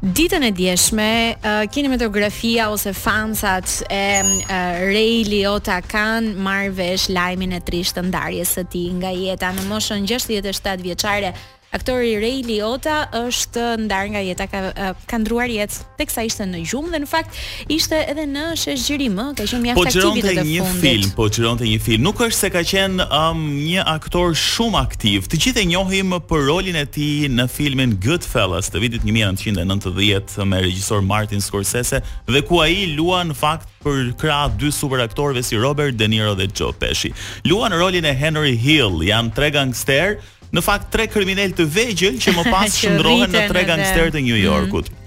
Ditën e djeshme, kinematografia ose fansat e Ray Liotta kanë marrë vesh lajmin e trishtë të ndarjes së tij nga jeta në moshën 67 vjeçare. Aktori Ray Liotta është ndarë nga jeta ka, ka ndërruar jetë teksa ishte në gjumë dhe në fakt Ishte edhe në shesh xhirim ë, ka qenë mjaft aktiv vitet e fundit. Po xhironte një film, po xhironte një film. Nuk është se ka qenë um, një aktor shumë aktiv. Të gjithë e njohim për rolin e tij në filmin Goodfellas të vitit 1990 me regjisor Martin Scorsese dhe ku ai luan në fakt përkrah dy superaktorëve si Robert De Niro dhe Joe Pesci. Luan rolin e Henry Hill, janë tre gangsterë, në fakt tre kriminelë të vegjël që më pas shndërrohen në tre gangsterë të New Yorkut. Mm.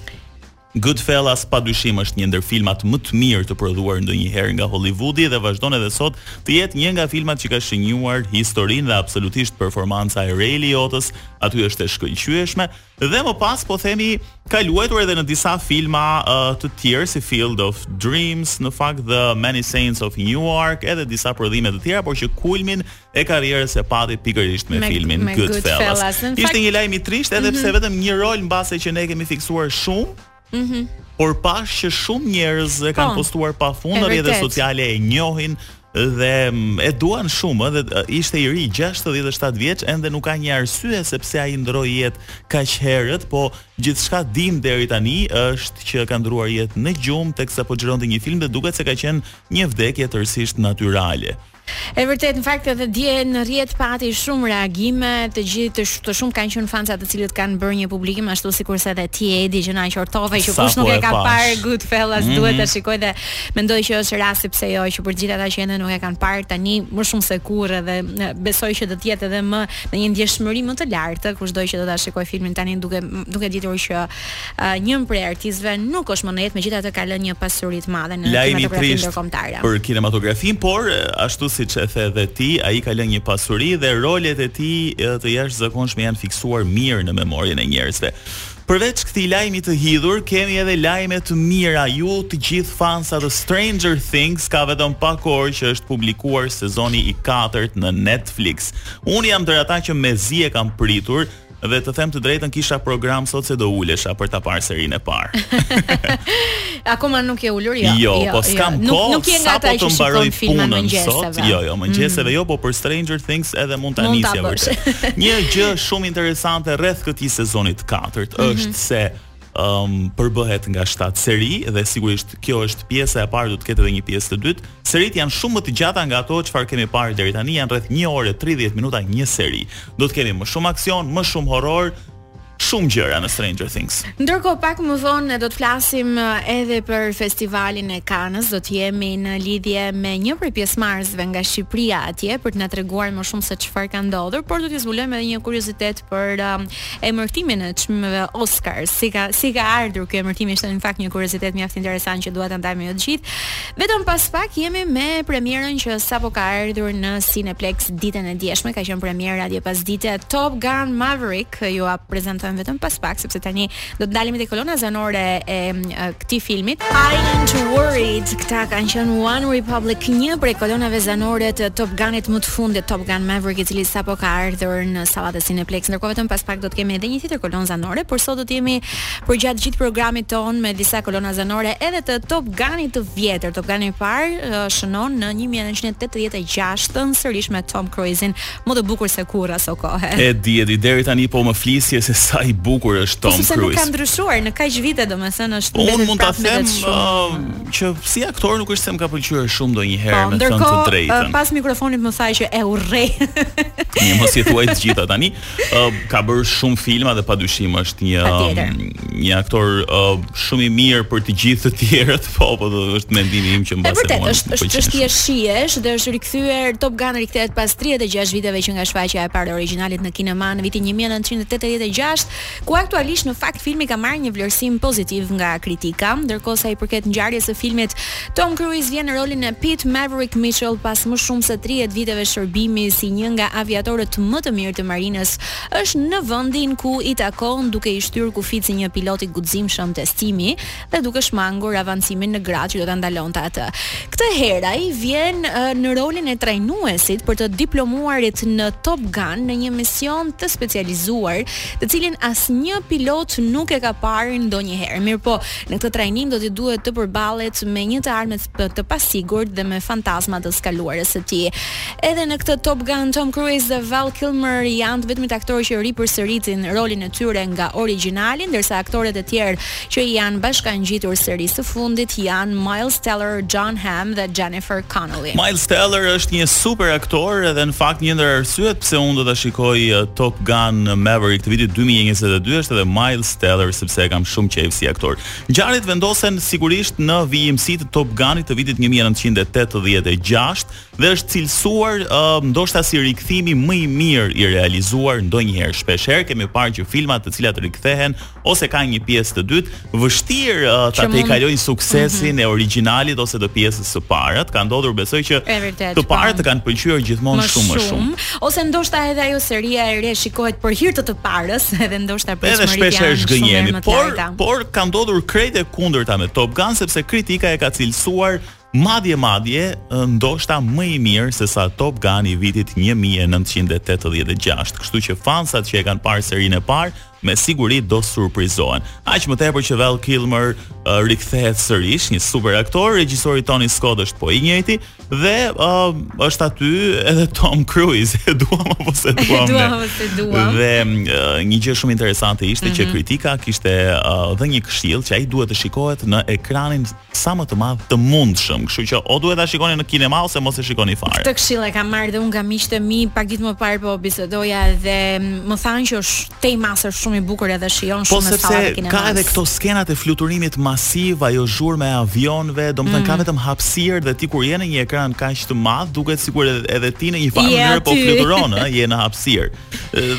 Goodfellas padyshim është një ndër filmat më të mirë të prodhuar ndonjëherë nga Hollivudi dhe vazhdon edhe sot të jetë një nga filmat që ka shënjuar historinë dhe absolutisht performanca e Ray Liottës aty është e shkëlqyeshme dhe më pas po themi ka luajtur edhe në disa filma uh, të tjerë si Field of Dreams në fakt The Many Saints of Newark edhe disa prodhime të tjera por që kulmin e karrierës e pati pikërisht me, me filmin me Goodfellas. Goodfellas. Ishte një lajm i trishtë edhe mm -hmm. pse mhm. vetëm një rol mbase që ne kemi fiksuar shumë. Mhm. Mm por pashë që shumë njerëz e kanë po, postuar pafund në rrjete sociale e njohin dhe mm, e duan shumë dhe ishte i ri 67 vjeç ende nuk ka një arsye se pse ai ndërroi jetë kaq herët, po gjithçka dimë deri tani është që ka ndërruar jetë në gjumë teksa po xhironte një film dhe duket se ka qenë një vdekje tërësisht natyrale. E vërtetë, në fakt edhe dje në rrjet pati shumë reagime, të gjithë të, sh të shumtë kanë qenë fansa të cilët kanë bërë një publikim ashtu sikurse edhe ti Edi që na qortove që kush nuk e ka parë Goodfellas mm -hmm. duhet ta shikojë dhe mendoj që është rasti pse jo që për të gjithë ata që ende nuk e kanë parë tani më shumë se kurrë edhe besoj që do të jetë edhe më me një ndjeshmëri më të lartë, kushdo që do ta shikojë filmin tani duke duke ditur që Një prej artistëve nuk është më në jetë, megjithatë ka lënë një pasuri të madhe në kinematografinë ndërkombëtare. Për kinematografinë, por ashtu siç e the edhe ti, ai ka lënë një pasuri dhe rolet e tij të jashtëzakonshme janë fiksuar mirë në memorien e njerëzve. Përveç këtij lajmi të hidhur, kemi edhe lajme të mira. Ju të gjithë fansat e Stranger Things ka vetëm pak orë që është publikuar sezoni i katërt në Netflix. Unë jam ndër ata që mezi e kam pritur Dhe të them të drejtën kisha program sot se do ulesha për ta parë serinë e parë. Akoma nuk je ulur jo. Jo, jo po jo. s'kam jo. kohë. Nuk, nuk je nga ata që shikojnë filma? Sapo të mbaroj punën sot. Jo, jo, mëngjeseve mm. jo, po për Stranger Things edhe mund ta nisja vërtet. Një gjë shumë interesante rreth këtij sezonit të katërt mm -hmm. është se um, përbëhet nga 7 seri dhe sigurisht kjo është pjesa e parë do të ketë edhe një pjesë të dytë. Seritë janë shumë më të gjata nga ato çfarë kemi parë deri tani, janë rreth 1 orë e 30 minuta një seri. Do të kemi më shumë aksion, më shumë horror, shumë gjëra në Stranger Things. Ndërkohë pak më vonë ne do të flasim eh, edhe për festivalin e Kanës, do të jemi në lidhje me një prej pjesëmarrësve nga Shqipëria atje për të na treguar më shumë se çfarë ka ndodhur, por do të zbulojmë edhe një kuriozitet për um, emërtimin e çmimeve Oscar. Si ka si ka ardhur ky emërtim ishte në fakt një kuriozitet mjaft interesant që dua ta ndaj me ju të gjithë. Vetëm pas pak jemi me premierën që sapo ka ardhur në Cineplexx ditën e djeshme, ka qenë premiera dje pasdite Top Gun Maverick, jua prezantojmë vetëm pas pak sepse tani Do të ndalemi te kolona zanore e këtij filmi. I ain't worried. Këta kanë qenë One Republic, një prej kolonave zanore të Top Gunit më të fundit, Top Gun Maverick, i cili sapo ka ardhur në sallat e Cineplexx. Ndërkohë vetëm pas pak do të kemi edhe një tjetër kolonë zanore, por sot do të jemi përgjatë gjithë programit tonë me disa kolona zanore edhe të Top Gunit të vjetër. Top Gun i parë shënon në 1986 sërish me Tom Cruise-in Më të bukur se kurrë asokohe. E di, e di deri tani po më flisje se sa i bukur është Tom Cruise. Po nuk ka ndryshuar në kaq vite, domethënë është mbetet Unë mund ta them uh, që si aktor nuk është se më ka pëlqyer shumë ndonjëherë po, me thënë të drejtën. Ndërkohë, uh, pas mikrofonit më tha që e urrej. Mi mos i thuaj të gjitha tani. Uh, ka bërë shumë filma dhe padyshim është një um, një aktor uh, shumë i mirë për të gjithë të tjerët. Po, po, është mendimi im që mbase. Është vërtet, është është çështje shijesh dhe është rikthyer Top Gun rikthehet pas 36 viteve që nga shfaqja e parë e origjinalit në kinema në vitin 1986, ku aktualisht në fakt filmi ka marrë një vlerësim pozitiv nga kritika, ndërkohë sa i përket ngjarjes së filmit, Tom Cruise vjen në rolin e Pete Maverick Mitchell pas më shumë se 30 viteve shërbimi si një nga aviatorët më të mirë të marinës, është në vendin ku i takon duke i shtyrë kufijtë si një pilot i guximshëm testimi dhe duke shmangur avancimin në gradë që do ta ndalonte atë. Këtë herë ai vjen në rolin e trajnuesit për të diplomuarit në Top Gun në një mision të specializuar, të cilin asnjë pilot nuk e ka parë ndonjëherë. Mirëpo, në këtë trajnim do t'i duhet të përballet me një të ardhme të pasigurt dhe me fantazmat e së kaluarës së tij. Edhe në këtë Top Gun, Tom Cruise dhe Val Kilmer janë të vetmit aktorë që ripërsëritin rolin e tyre nga origjinali, ndërsa aktorët e tjerë që i janë bashkangjitur serisë së fundit janë Miles Teller, Jon Hamm dhe Jennifer Connelly. Miles Teller është një super aktor edhe në fakt një ndër arsyet pse unë do ta shikoj uh, Top Gun Maverick të vitit 2022 është edhe Miles Teller sepse e kam shumë qejf si aktor. Ngjarjet vendosen sigurisht në vijimësi të Top Gun-it të vitit 1986 dhe është cilësuar uh, ndoshta si rikthimi më i mirë i realizuar ndonjëherë. Shpeshherë kemi parë që filma të cilat rikthehen ose kanë një pjesë të dytë, vështirë uh, ta mund... tejkalojnë suksesin mm -hmm. e origjinalit ose të pjesës së parë. Ka ndodhur besoj që të parët po. të kanë pëlqyer gjithmonë shumë më shumë. Ose ndoshta edhe ajo seria e re shikohet për hir të të parës, edhe ndoshta për Edhe shpeshherë zhgënjehemi, por por ka ndodhur krejt e kundërta me Top Gun sepse kritika e ka cilësuar madje madje ndoshta më i mirë se sa Top Gun i vitit 1986. Kështu që fansat që e kanë parë serinë e parë me siguri do surprizohen. Aq më tepër që Val Kilmer uh, rikthehet sërish, një super aktor, regjisori Tony Scott është po i njëjti, Dhe uh, është aty edhe Tom Cruise, e duam apo s'e duam. E duam apo s'e duam. Dhe uh, një gjë shumë interesante ishte mm -hmm. që mhm. kritika kishte uh, dhe një këshillë që ai duhet të shikohet në ekranin sa më të madh të mundshëm. Kështu që o duhet ta shikoni në kinema ose mos e shikoni fare. Këtë këshillë e kam marrë dhe unë nga miqtë e mi, pak ditë më parë po bisedoja dhe më thanë që është Tej mase shumë i bukur edhe shijon po, shumë në sallat e kinemas. Po sepse ka edhe këto skenat e fluturimit masiv, ajo zhurma e avionëve, domethënë mm. ka vetëm hapësirë dhe ti kur je në një ekran kaq të madh, duket sikur edhe, edhe ti në një farë mënyrë po fluturon, ëh, je në hapësirë.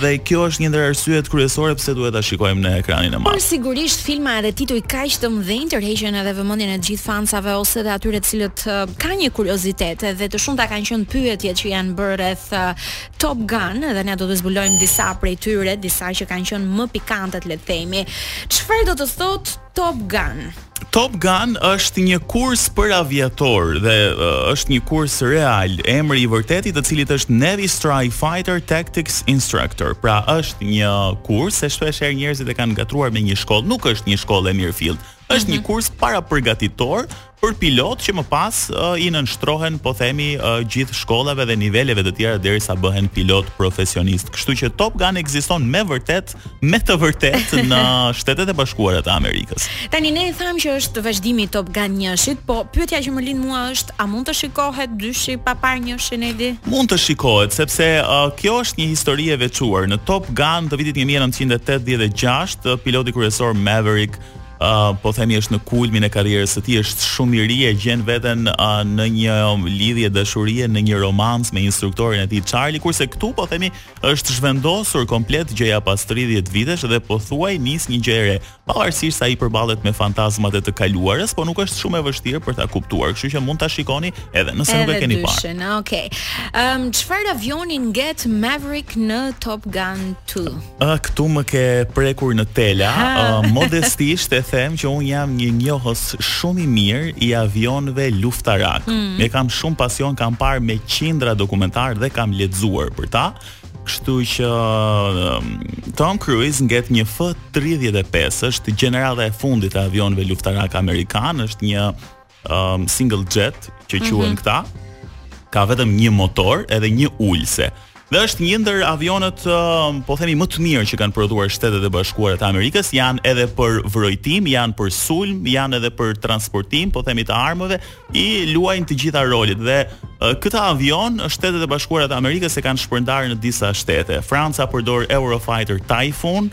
Dhe kjo është një ndër arsyet kryesore pse duhet ta shikojmë në ekranin e madh. Por sigurisht filma edhe tituj kaq të mëdhenj tërheqin edhe vëmendjen e të gjithë fansave ose edhe atyre të cilët kanë një kuriozitet dhe të shumta kanë qenë pyetjet që janë bërë rreth Top Gun dhe ne do të zbulojmë disa prej tyre, disa që kanë qenë më pikantet le të themi. Çfarë do të thotë Top Gun? Top Gun është një kurs për aviatorë dhe është një kurs real. Emri i vërtetë i të cilit është Navy Strike Fighter Tactics Instructor. Pra është një kurs, se shpesh herë njerëzit e kanë ngatërruar me një shkollë, nuk është një shkollë e mirëfilltë. Është mm -hmm. një mhm. kurs parapërgatitor për pilotë që më pas i nënshtrohen po themi gjithë shkollave dhe niveleve të tjera derisa bëhen pilotë profesionistë. Kështu që Top Gun ekziston me vërtet, me të vërtetë në Shtetet e Bashkuara të Amerikës. Tani ne e thamë që është vazhdimi i Top Gun 1-shit, po pyetja që më lind mua është, a mund të shikohet dyshi pa parë njëshin Edi? Mund të shikohet sepse uh, kjo është një histori e veçuar. Në Top Gun të vitit 1986, piloti kryesor Maverick uh, po themi është në kulmin e karrierës së tij, është shumë i ri e gjen veten uh, në një lidhje dashurie, në një romancë me instruktorin e tij Charlie, kurse këtu po themi është zhvendosur komplet gjëja pas 30 vitesh dhe pothuaj nis një gjë e re. Pavarësisht se ai përballet me fantazmat e të kaluarës, po nuk është shumë e vështirë për ta kuptuar, kështu që mund ta shikoni edhe nëse edhe nuk e keni parë. Edhe dyshin, okay. Ehm, um, çfarë avioni nget Maverick në Top Gun 2? Ë këtu më ke prekur në tela, uh, modestisht e them që un jam një njohës shumë i mirë i avionëve luftarak. Mm. E kam shumë pasion, kam parë me qindra dokumentar dhe kam lexuar për ta. Kështu që um, Tom Cruise nget një F-35, është gjenerata e fundit e avionëve luftarak amerikan, është një um, single jet që quhen mm -hmm. këta ka vetëm një motor edhe një ulëse. Dhe është një ndër avionët, um, po themi më të mirë që kanë prodhuar Shtetet e Bashkuara të Amerikës, janë edhe për vrojtim, janë për sulm, janë edhe për transportim, po themi të armëve, i luajnë të gjitha rolet dhe uh, këtë avion Shtetet e Bashkuara të Amerikës e kanë shpërndarë në disa shtete. Franca përdor Eurofighter Typhoon,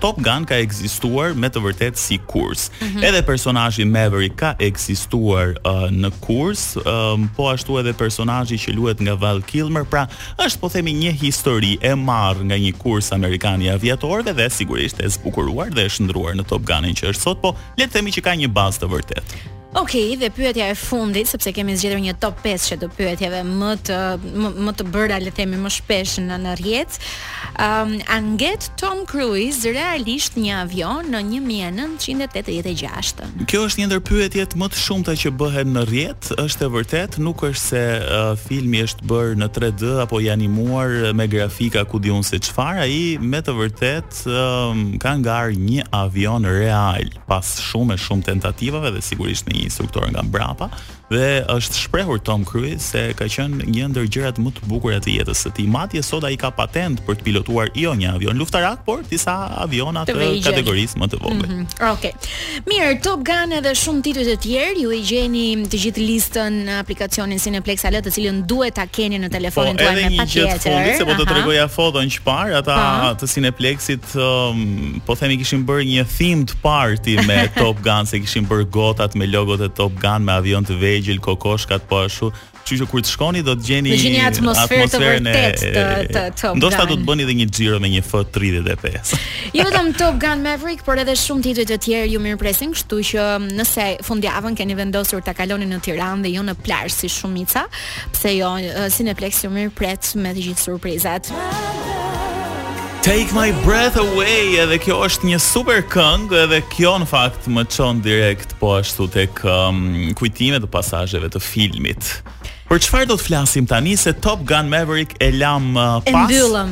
Top Gun ka ekzistuar me të vërtetë si kurs. Mm -hmm. Edhe personazhi Maverick ka ekzistuar uh, në kurs, uh, po ashtu edhe personazhi që luhet nga Val Kilmer, pra është po themi një histori e marrë nga një kurs amerikan i aviatorëve dhe sigurisht e zbukuruar dhe e shndruar në Top Gunin që është sot, po le të themi që ka një bazë të vërtetë. Ok, dhe pyetja e fundit, sepse kemi zgjedhur një top 5 që të pyetjeve më të më, më të bëra le të themi më shpesh në në rrjet. Um, a nget Tom Cruise realisht një avion në 1986? Kjo është një ndër pyetjet më të shumta që bëhen në rrjet, është e vërtet, nuk është se uh, filmi është bërë në 3D apo i animuar me grafika ku di un se çfarë, ai me të vërtet uh, ka ngarë një avion real. pas shumë e shumë tentativave dhe sigurisht me një instruktor nga mbrapa dhe është shprehur Tom Cruise se ka qenë një ndër gjërat më të bukura të jetës së tij. Madje sot ai ka patent për të pilotuar jo një avion luftarak, por disa aviona të, të kategorisë më të vogël. Mm -hmm. Okej. Okay. Mirë, Top Gun edhe shumë tituj të tjerë ju i gjeni të gjithë listën në aplikacionin Cineplex AL, të cilën duhet ta keni në telefonin po, tuaj me patjetër. Po, edhe një gjë të fundit, se po tregoja foton qëparë, ata pa. të Cineplexit po themi kishin bërë një themed party me Top Gun, se kishin bërë gotat me logot e Top Gun, me avion të vegjël, kokoshkat po ashtu. Kështu që kur të shkoni do të gjeni një atmosferë të vërtetë të, të Top Gun. Ndoshta do të bëni edhe një xhiro me një F35. jo vetëm Top Gun Maverick, por edhe shumë tituj të tjerë ju mirëpresin, kështu që nëse fundjavën keni vendosur ta kaloni në Tiranë dhe jo në plazh si shumica, Pse jo, Cineplex ju mirëpret me të gjithë surprizat. Take my breath away, edhe kjo është një super këngë, edhe kjo në fakt më çon direkt po ashtu tek um, kujtimet e pasazheve të filmit. Për çfarë do të flasim tani se Top Gun Maverick e lam uh, pas? E mbyllëm.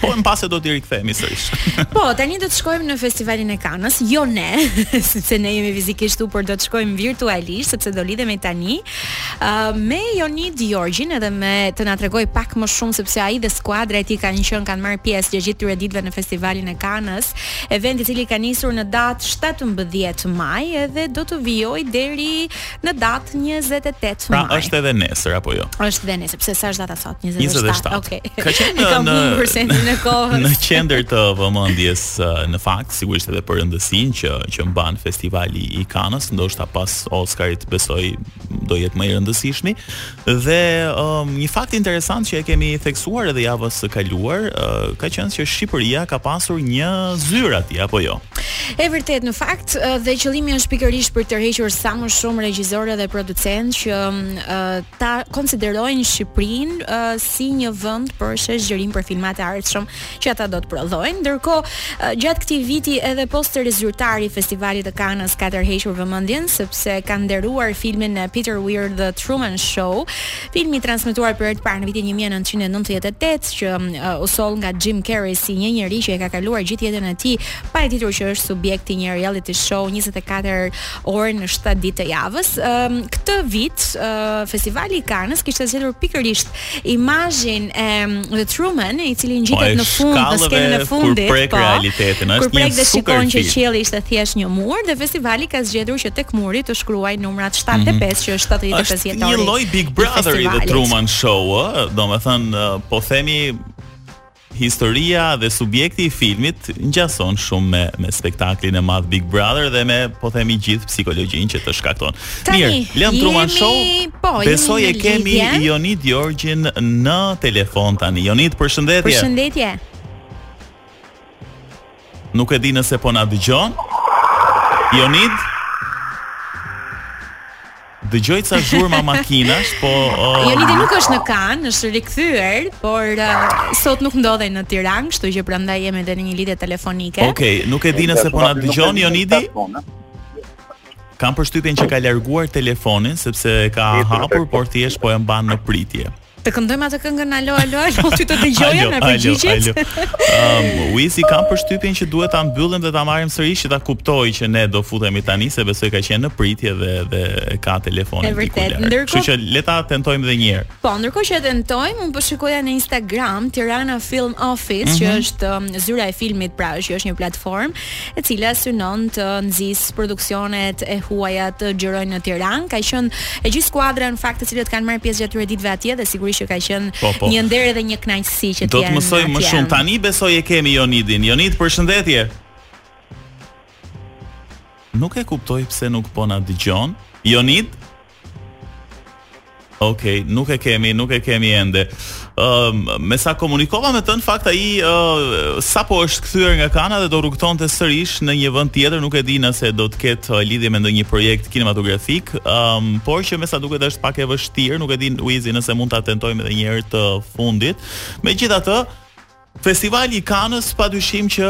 po më pas e do t'i rikthehemi sërish. po, tani do të shkojmë në festivalin e Kanës, jo ne, sepse ne jemi fizikisht këtu, por do të shkojmë virtualisht sepse do lidhemi tani Uh, me Jonid Jorgjin edhe me të na tregojë pak më shumë sepse ai dhe skuadra e tij kanë qenë kanë marrë pjesë gjatë gjithë këtyre ditëve në festivalin e Kanës, event i cili ka nisur në datë 17 maj edhe do të vijojë deri në datë 28 pra, maj. Pra është edhe nesër apo jo? Është edhe nesër, pse sa është data sot? 27. 27. Okej. Okay. Ka qenë në në kursentin në kohë. Në qendër të vëmendjes në fakt sigurisht edhe për rëndësinë që që mban festivali i Kanës, ndoshta pas Oscarit besoj do jetë më i rëndësishmi dhe um, një fakt interesant që e kemi theksuar edhe javën e kaluar uh, ka qenë që Shqipëria ka pasur një zyrë aty apo jo. E vërtetë në fakt uh, dhe qëllimi është pikërisht për të tërhequr sa më shumë regjisorë dhe producentë që uh, ta konsiderojnë Shqipërinë uh, si një vend për sheshxhirim për filmat e ardhshëm që ata do të prodhojnë. Ndërkohë, uh, gjatë këtij viti edhe posteri zyrtar i festivalit të Kanës ka tërhequr vëmendjen sepse ka nderuar filmin e Peter Weir The Truman Show, film i transmetuar për herë të parë në vitin 1998 që uh, u soll nga Jim Carrey si një njeri që e ka kaluar gjithë jetën e tij pa e ditur që është subjekt i një reality show 24 orë në 7 ditë të javës. Um, këtë vit uh, festivali i Kanës kishte zgjedhur pikërisht imazhin e um, The Truman, i cili ngjitet po, në fund, në skenën e fundit, kur prek po, realitetin, është kur prek dhe shikon që qielli ishte thjesht një mur dhe festivali ka zgjedhur që tek muri të shkruajë numrat 7 dhe 5 mm -hmm. që është 75 vjetori. Është një lloj Big Brother i The Truman Show, ë, domethënë po themi Historia dhe subjekti i filmit ngjason shumë me me spektaklin e madh Big Brother dhe me, po themi gjithë psikologjinë që të shkakton. Mirë, lëm Truman Show. Po, besoj e kemi Jonid Jorgjin në telefon tani. Jonid, përshëndetje. Përshëndetje. Nuk e di nëse po na dëgjon. Jonid. Dëgjoj ca zhurma makinash, po uh... Jonidi nuk është në Kanë, është rikthyer, por uh, sot nuk ndodhej në Tiranë, kështu që prandaj jemi edhe në një lidhje telefonike. Okej, okay, nuk e di nëse po na dëgjon Jonidi. Kam përshtypjen që ka larguar telefonin sepse ka hapur, por thjesht po e mban në pritje. Të këndojmë atë këngën alo alo alo ti të dëgjoja me përgjigjet. Ëm um, Wizi kam përshtypjen që duhet ta mbyllim dhe ta marrim sërish që ta kuptojë që ne do futemi tani se besoj ka qenë në pritje dhe dhe ka telefonin E vërtetë. Ndërkohë Kështu që le ta tentojmë edhe një herë. Po, ndërkohë që e tentojmë, unë po shikoja në Instagram Tirana Film Office, mm -hmm. që mhm. është um, zyra e filmit, pra që është një platformë, e cila synon të nxisë produksionet e huaja të xhirojnë në Tiranë. Ka qenë e gjithë skuadra në fakt të cilët kanë marrë pjesë gjatë këtyre ditëve atje dhe sigurisht që ka qenë po, po. një nder edhe një kënaqësi që të jenë. Do të mësojmë më shumë tani besoj e kemi Jonidin. Jonid, përshëndetje. Nuk e kuptoj pse nuk po na dëgjon. Jonid, Okej, okay, nuk e kemi, nuk e kemi ende. Ëm, uh, me sa komunikova me të, në fakt ai uh, sapo është kthyer nga Kana dhe do rrugëtonte sërish në një vend tjetër, nuk e di nëse do të ketë uh, lidhje me ndonjë projekt kinematografik. Ëm, um, por që me sa duket është pak e vështirë, nuk e di Uizi nëse mund ta tentojmë edhe një herë të fundit. Megjithatë, Festivali i Kanës padyshim që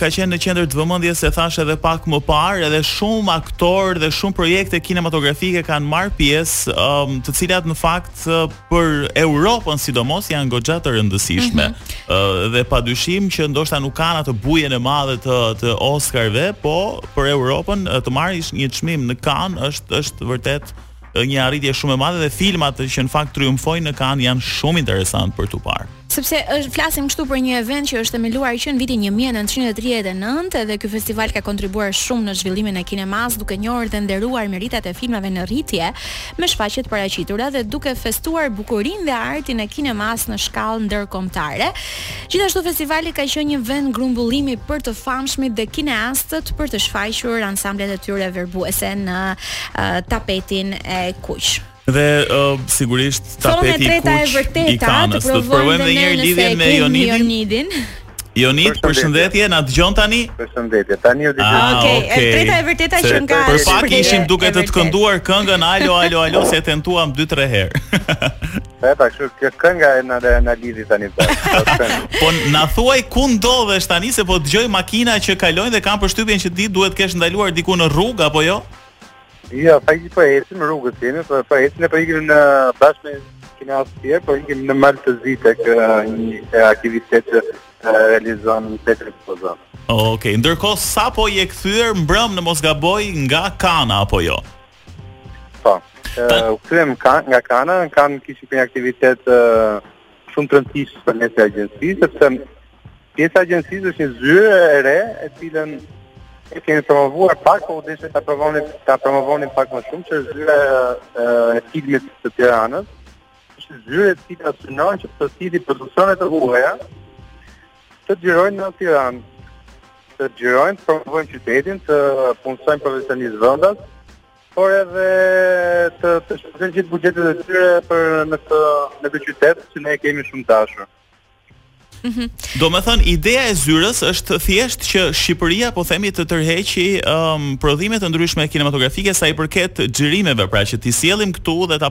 ka qenë në qendër të vëmendjes, e thashë edhe pak më parë, edhe shumë aktorë dhe shumë projekte kinematografike kanë marrë pjesë, um, të cilat në fakt për Europën sidomos janë goxha të rëndësishme. Mm -hmm. uh, dhe padyshim që ndoshta nuk kanë atë bujën e madhe të të Oscarëve, po për Europën të marrësh një çmim në Kanë është është vërtet një arritje shumë e madhe dhe filmat që në fakt triumfojnë në Kanë janë shumë interesantë për t'u parë. Sepse është flasim këtu për një event që është themeluar që në vitin 1939 dhe ky festival ka kontribuar shumë në zhvillimin e kinemasë duke njohur dhe nderuar meritat e filmave në rritje me shfaqjet e paraqitura dhe duke festuar bukurinë dhe artin e kinemasë në shkallë ndërkombëtare. Gjithashtu festivali ka qenë një vend grumbullimi për të famshmit dhe kineastët për të shfaqur ansamblet e tyre verbuese në uh, tapetin e kuq. Dhe uh, sigurisht tapeti i kuq i Kanës. Do të provojmë edhe një herë lidhjen me Jonidin. Jonid, përshëndetje, na dëgjon tani? Përshëndetje. Tani ju dëgjoj. Ah, okej, e treta e vërteta që nga Për pak ishim duke të kënduar këngën Alo, alo, alo, se e tentuam 2-3 herë. E treta, kështu, kjo kënga e na na lidhi tani. Po na thuaj ku ndodhesh tani se po dëgjoj makina që kalojnë dhe kam përshtypjen që ti duhet të kesh ndaluar diku në rrugë apo jo? Jo, po po ecim rrugës jemi, po po ecim ne po ikim në bashkë me kineastë të tjerë, po ikim në Mal të Zi tek një aktivitet që realizon Tetë Pozon. Okej, okay. ndërkohë sapo je kthyer mbrëm në mos gaboj nga Kana apo jo? Po. Ëh, u kthyem ka nga Kana, kam kishim një aktivitet uh, shumë të rëndësishëm për ne si agjenci, sepse pjesë e agjencisë është një zyrë e re, të cilën e kemi promovuar pak, po u deshte ta promovonim ta promovonim pak më shumë që është zyra e filmit të Tiranës. Është zyrë e cila synon që të thithë produksione të huaja, Të xhirojnë në Tiranë. Të xhirojnë, të promovojnë qytetin, të punësojnë profesionistë vendas, por edhe të të shpenzojnë gjithë buxhetet e tyre për në këtë në këtë qytet që ne e kemi shumë dashur. Mhm. Do me thënë, ideja e zyrës është thjesht që Shqipëria, po themi, të tërheqi um, prodhime të ndryshme kinematografike sa i përket xhirimeve, pra që t'i sjellim këtu dhe ta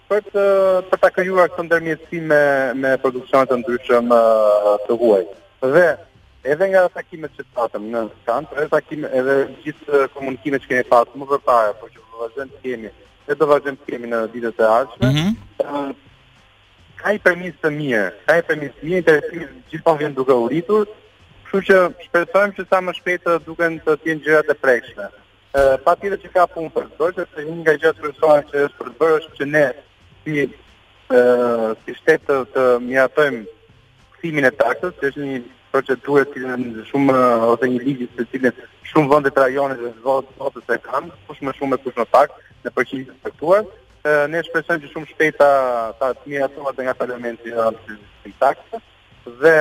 Për të për ta krijuar këtë ndërmjetësim me me produksione të ndryshëm të huaj. Dhe edhe nga takimet që patëm në stendë, edhe takime edhe gjithë komunikimet që kemi pasur më përpara, por që do vazhdojmë të kemi, dhe do vazhdojmë të kemi në ditët e ardhshme. Mm -hmm. Ka një premisë të mirë, ka një premisë të mirë, interesimi gjithmonë vjen duke u rritur, kështu që shpresojmë që sa më shpejt të duken të jenë gjërat e prekshme. Patjetër që ka punë për të bërë, sepse një nga gjërat kryesore që është për të bërë është që ne si si shtet të, të miratojmë kthimin e taksës, që është një procedurë që në shumë ose një ligj të cilën shumë vende të rajonit dhe botës e kanë, kush më shumë e kush më pak në përqindje të caktuar. Ne shpresojmë që shumë shpejt ta ta miratohet nga parlamenti kjo taksë. dhe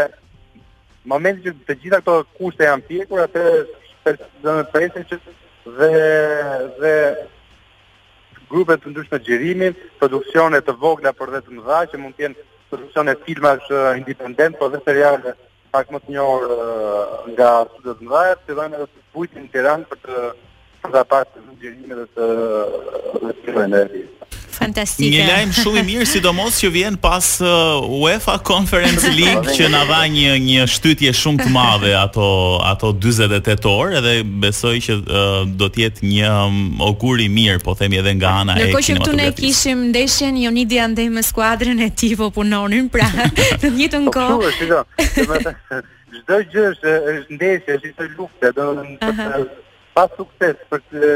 momentin që të gjitha këto kushte janë pjekur, atëherë presim që dhe dhe grupe të ndryshme xhirimi, produksione të vogla por dhe të mëdha që mund të jenë produksione filmash independent, por dhe seriale pak më të njohur nga studiot e mëdha, të vijnë edhe të bujtin në Tiranë për të Sa pas të xhirimit dhe të dhe të energjisë. Fantastike. Një lajm shumë i mirë, sidomos që vjen pas uh, UEFA Conference League që na dha një një shtytje shumë të madhe ato ato 48 orë edhe besoj që uh, do të jetë një um, ogur i mirë, po themi edhe nga ana e kinematografisë. Ndërkohë që ne kishim ndeshjen Jonidi andej me skuadrën e tij po punonin, pra në të njëjtën po, kohë. Çdo gjë është ndeshje, është luftë, domethënë Pas suksesi për të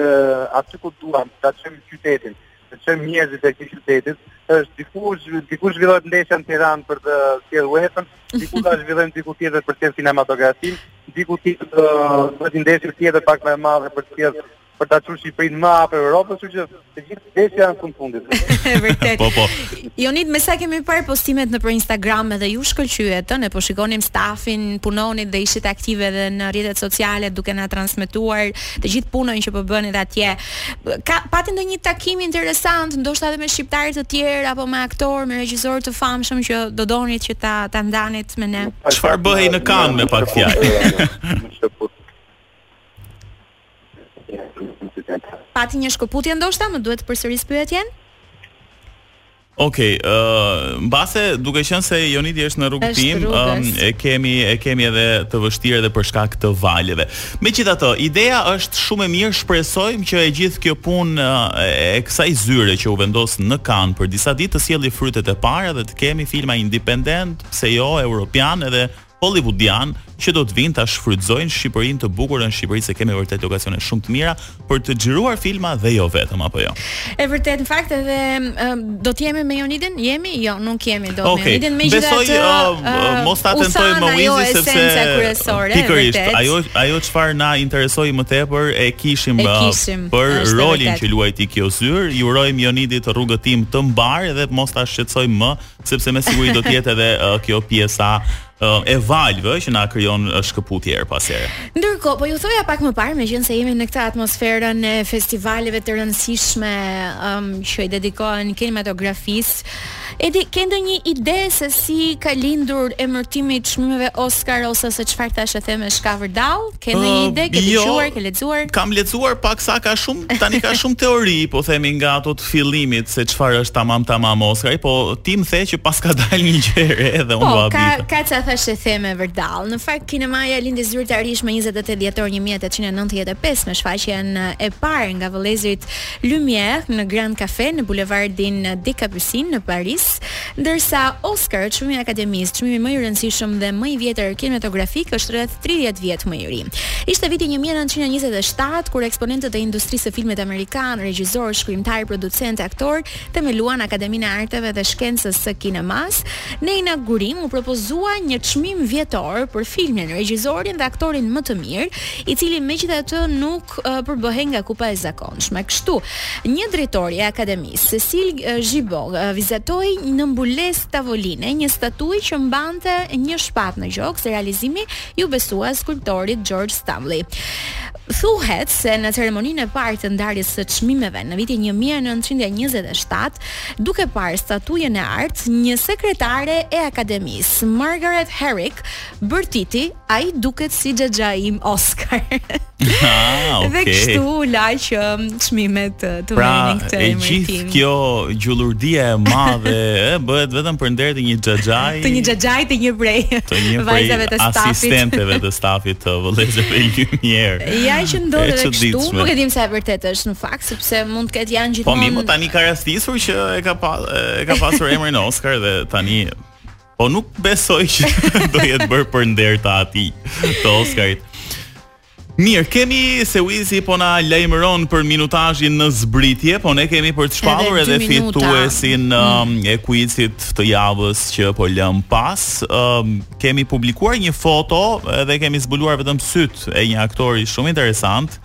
aty ku duam ta çojmë qytetin, të çojmë njerëzit e këtij qytetit, është diku, diku zhvillohet ndeshja në Tiranë për të sjellë UEFA-n, diku ta zhvillojmë diku tjetër për të sjellë kinematografinë, diku tjetër një ndeshje tjetër pak më e madhe për të sjellë për ta çuar Shqipërinë më afër Europës, kështu që Të gjithë ndeshje janë në fund të fundit. Vërtet. Po po. Jonid, me sa kemi parë postimet nëpër Instagram edhe ju shkëlqyet, ne po shikonim stafin, punonit dhe ishit aktive edhe në rrjetet sociale duke na transmetuar të gjithë punën që po bënit atje. A pati ndonjë takim interesant, ndoshta edhe me shqiptarë të tjerë apo me aktorë, me regjisorë të famshëm që do donit që ta ta ndanit me ne. Çfarë bëhej në Kanë me pak fjalë? Pati një shkëputje ndoshta, më duhet të përsëris pyetjen? Okej, ë mbase duke qenë se Jonidi është në rrugëtim, Është rrugës. ëm, e kemi e kemi edhe të vështirë edhe për shkak të valeve. Megjithatë, ideja është shumë e mirë, shpresojmë që e gjithë kjo punë ë, e kësaj zyre që u vendos në Kanë për disa ditë të sjelli frytet e para dhe të kemi filma independent, pse jo, europian edhe hollywoodianë që do të vijnë ta shfrytëzojnë Shqipërinë të bukurën Shqipëri se kemi vërtet lokacione shumë të mira për të xhiruar filma dhe jo vetëm apo jo. E vërtetë në fakt edhe do të jemi me Jonidin, jemi? Jo, nuk jemi do okay. me Jonidin, megjithatë besoj uh, uh, mos ta tentojmë më Wizi sepse kryesorja, pikërisht vërtet. ajo ajo çfarë na interesoi më tepër e kishim, e kishim për rolin që luajti kjo zyrë, i urojmë Jonidit rrugëtim të mbarë dhe mos ta shqetësojmë më sepse me siguri do të jetë edhe uh, kjo pjesa uh, e valëve që na krijon uh, shkëputje herë pas here. Ndërkohë, po ju thoja pak më parë, meqenëse jemi në këtë atmosferën e festivaleve të rëndësishme um, që i dedikohen kinematografisë, Edi, ke ndonjë ide se si ka lindur emërtimi i çmimeve Oscar ose se çfarë thashethemesh ka vërdallë? Ke ndonjë ide, ke jo, dëgjuar, ke lexuar? Kam lexuar paksa, ka shumë, tani ka shumë teori, po themi nga ato të fillimit se çfarë është tamam tamam Oscar, po ti më the që paska dalë një gjë e re dhe unë po, ka ka ca thashetheme vërdallë. Në fakt kinemaja lindi zyrtarisht më 28 dhjetor 1895 me shfaqjen e parë nga vëllezërit Lumière në Grand Café në bulevardin des Capucines në Paris. Ndërsa, Oscar, çmimi i Akademisë, çmimi më i rëndësishëm dhe më i vjetër kinematografik, është rreth tridhjetë vjet më i ri. Ishte viti një mijë e nëntëqind e njëzet e shtatë, kur eksponentët e industrisë së filmit amerikan, regjisorë, shkrimtarë, producentë, aktorë, themeluan Akademinë e Arteve dhe Shkencës së Kinemasë. Në inaugurim u propozua një çmim vjetor për filmin, regjisorin dhe aktorin më të mirë, i cili megjithatë nuk përbëhej nga kupa e zakon. zakonshme. Kështu, një drejtor i Akademisë, Cedric Gibbons, vizatoi në mbulesë tavoline një statujë që mbante një shpatë në gjoks, realizimi iu besua skulptorit George Stanley. Thuhet se në ceremoninë e parë të ndarjes së çmimeve në vitin 1927, duke parë statujën e artë, një sekretare e Akademisë, Margaret Herrick, bërtiti Ai duket si xhaxhai im Oscar. Ah, okay. Dhe kështu u la që çmimet të pra, vinin me këtë emër. Pra, e gjithë kjo gjullurdia e madhe e bëhet vetëm për nder të një xhaxhai. Të një xhaxhai të një prej. Të një prej stafit. asistenteve të stafit të vëllezërve Lumière. Ja që ndodh edhe kështu, nuk e dimë sa e vërtetë është në fakt, sepse mund të ketë janë gjithmonë. Po mi, po tani ka rastisur që e ka pa, e ka pasur emrin Oscar dhe tani Po nuk besoj që do jetë bërë për nder të atij, të Oscarit. Mirë, kemi se Wizi po na lajmëron për minutazhin në zbritje, po ne kemi për të shpallur edhe, edhe fituesin mm. Um, e kuicit të javës që po lëmë pas. Um, kemi publikuar një foto edhe kemi zbuluar vetëm sytë e një aktori shumë interesant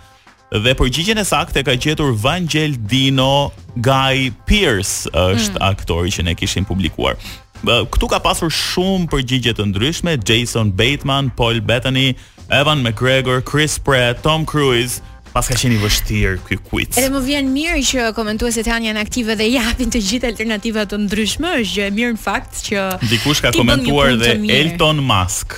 Dhe përgjigjen e saktë e ka gjetur Vangjel Dino Guy Pierce është mm. aktori që ne kishim publikuar. Këtu ka pasur shumë përgjigje të ndryshme, Jason Bateman, Paul Bettany, Ewan McGregor, Chris Pratt, Tom Cruise, Pra s'ka qenë i vështirë ky quiz. Edhe më vjen mirë që komentuesit janë janë aktive dhe japin të gjitha alternativa të ndryshme, është gjë e mirë në fakt që dikush ka komentuar dhe Elton Musk.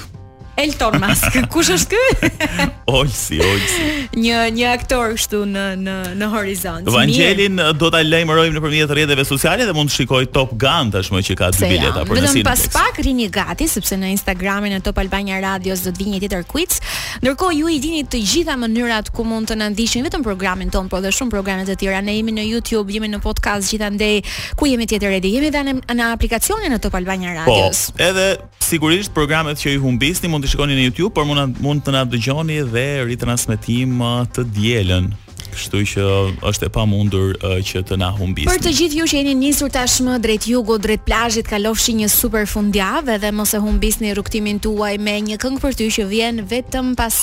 Elton Musk. Kush është ky? Olsi, Olsi. Një një aktor kështu në në në horizont. Vangjelin Mirë. do ta lajmërojmë nëpërmjet rrjeteve sociale dhe mund të shikojë Top Gun tashmë që ka dy bileta për nesër. Vetëm pas pak rrini gati sepse në Instagramin e Top Albania Radios do të vijë një tjetër quiz. Ndërkohë ju i dini të gjitha mënyrat ku mund të na ndiqni vetëm programin tonë, por edhe shumë programe të tjera. Ne jemi në YouTube, jemi në podcast gjithandej. Ku jemi tjetër edhe? Jemi edhe në, në aplikacionin e Top Albania po, Radios. Po, edhe Sigurisht, programet që i humbisni mund t'i shikoni në YouTube, por mund mund të na dëgjoni dhe ritransmetim të dielën. Kështu që është e pamundur uh, që të na humbisni. Për të gjithë ju që jeni nisur tashmë drejt jugut, drejt plazhit, kalofshi një super fundjavë dhe mos e humbisni rrugëtimin tuaj me një këngë për ty që vjen vetëm pas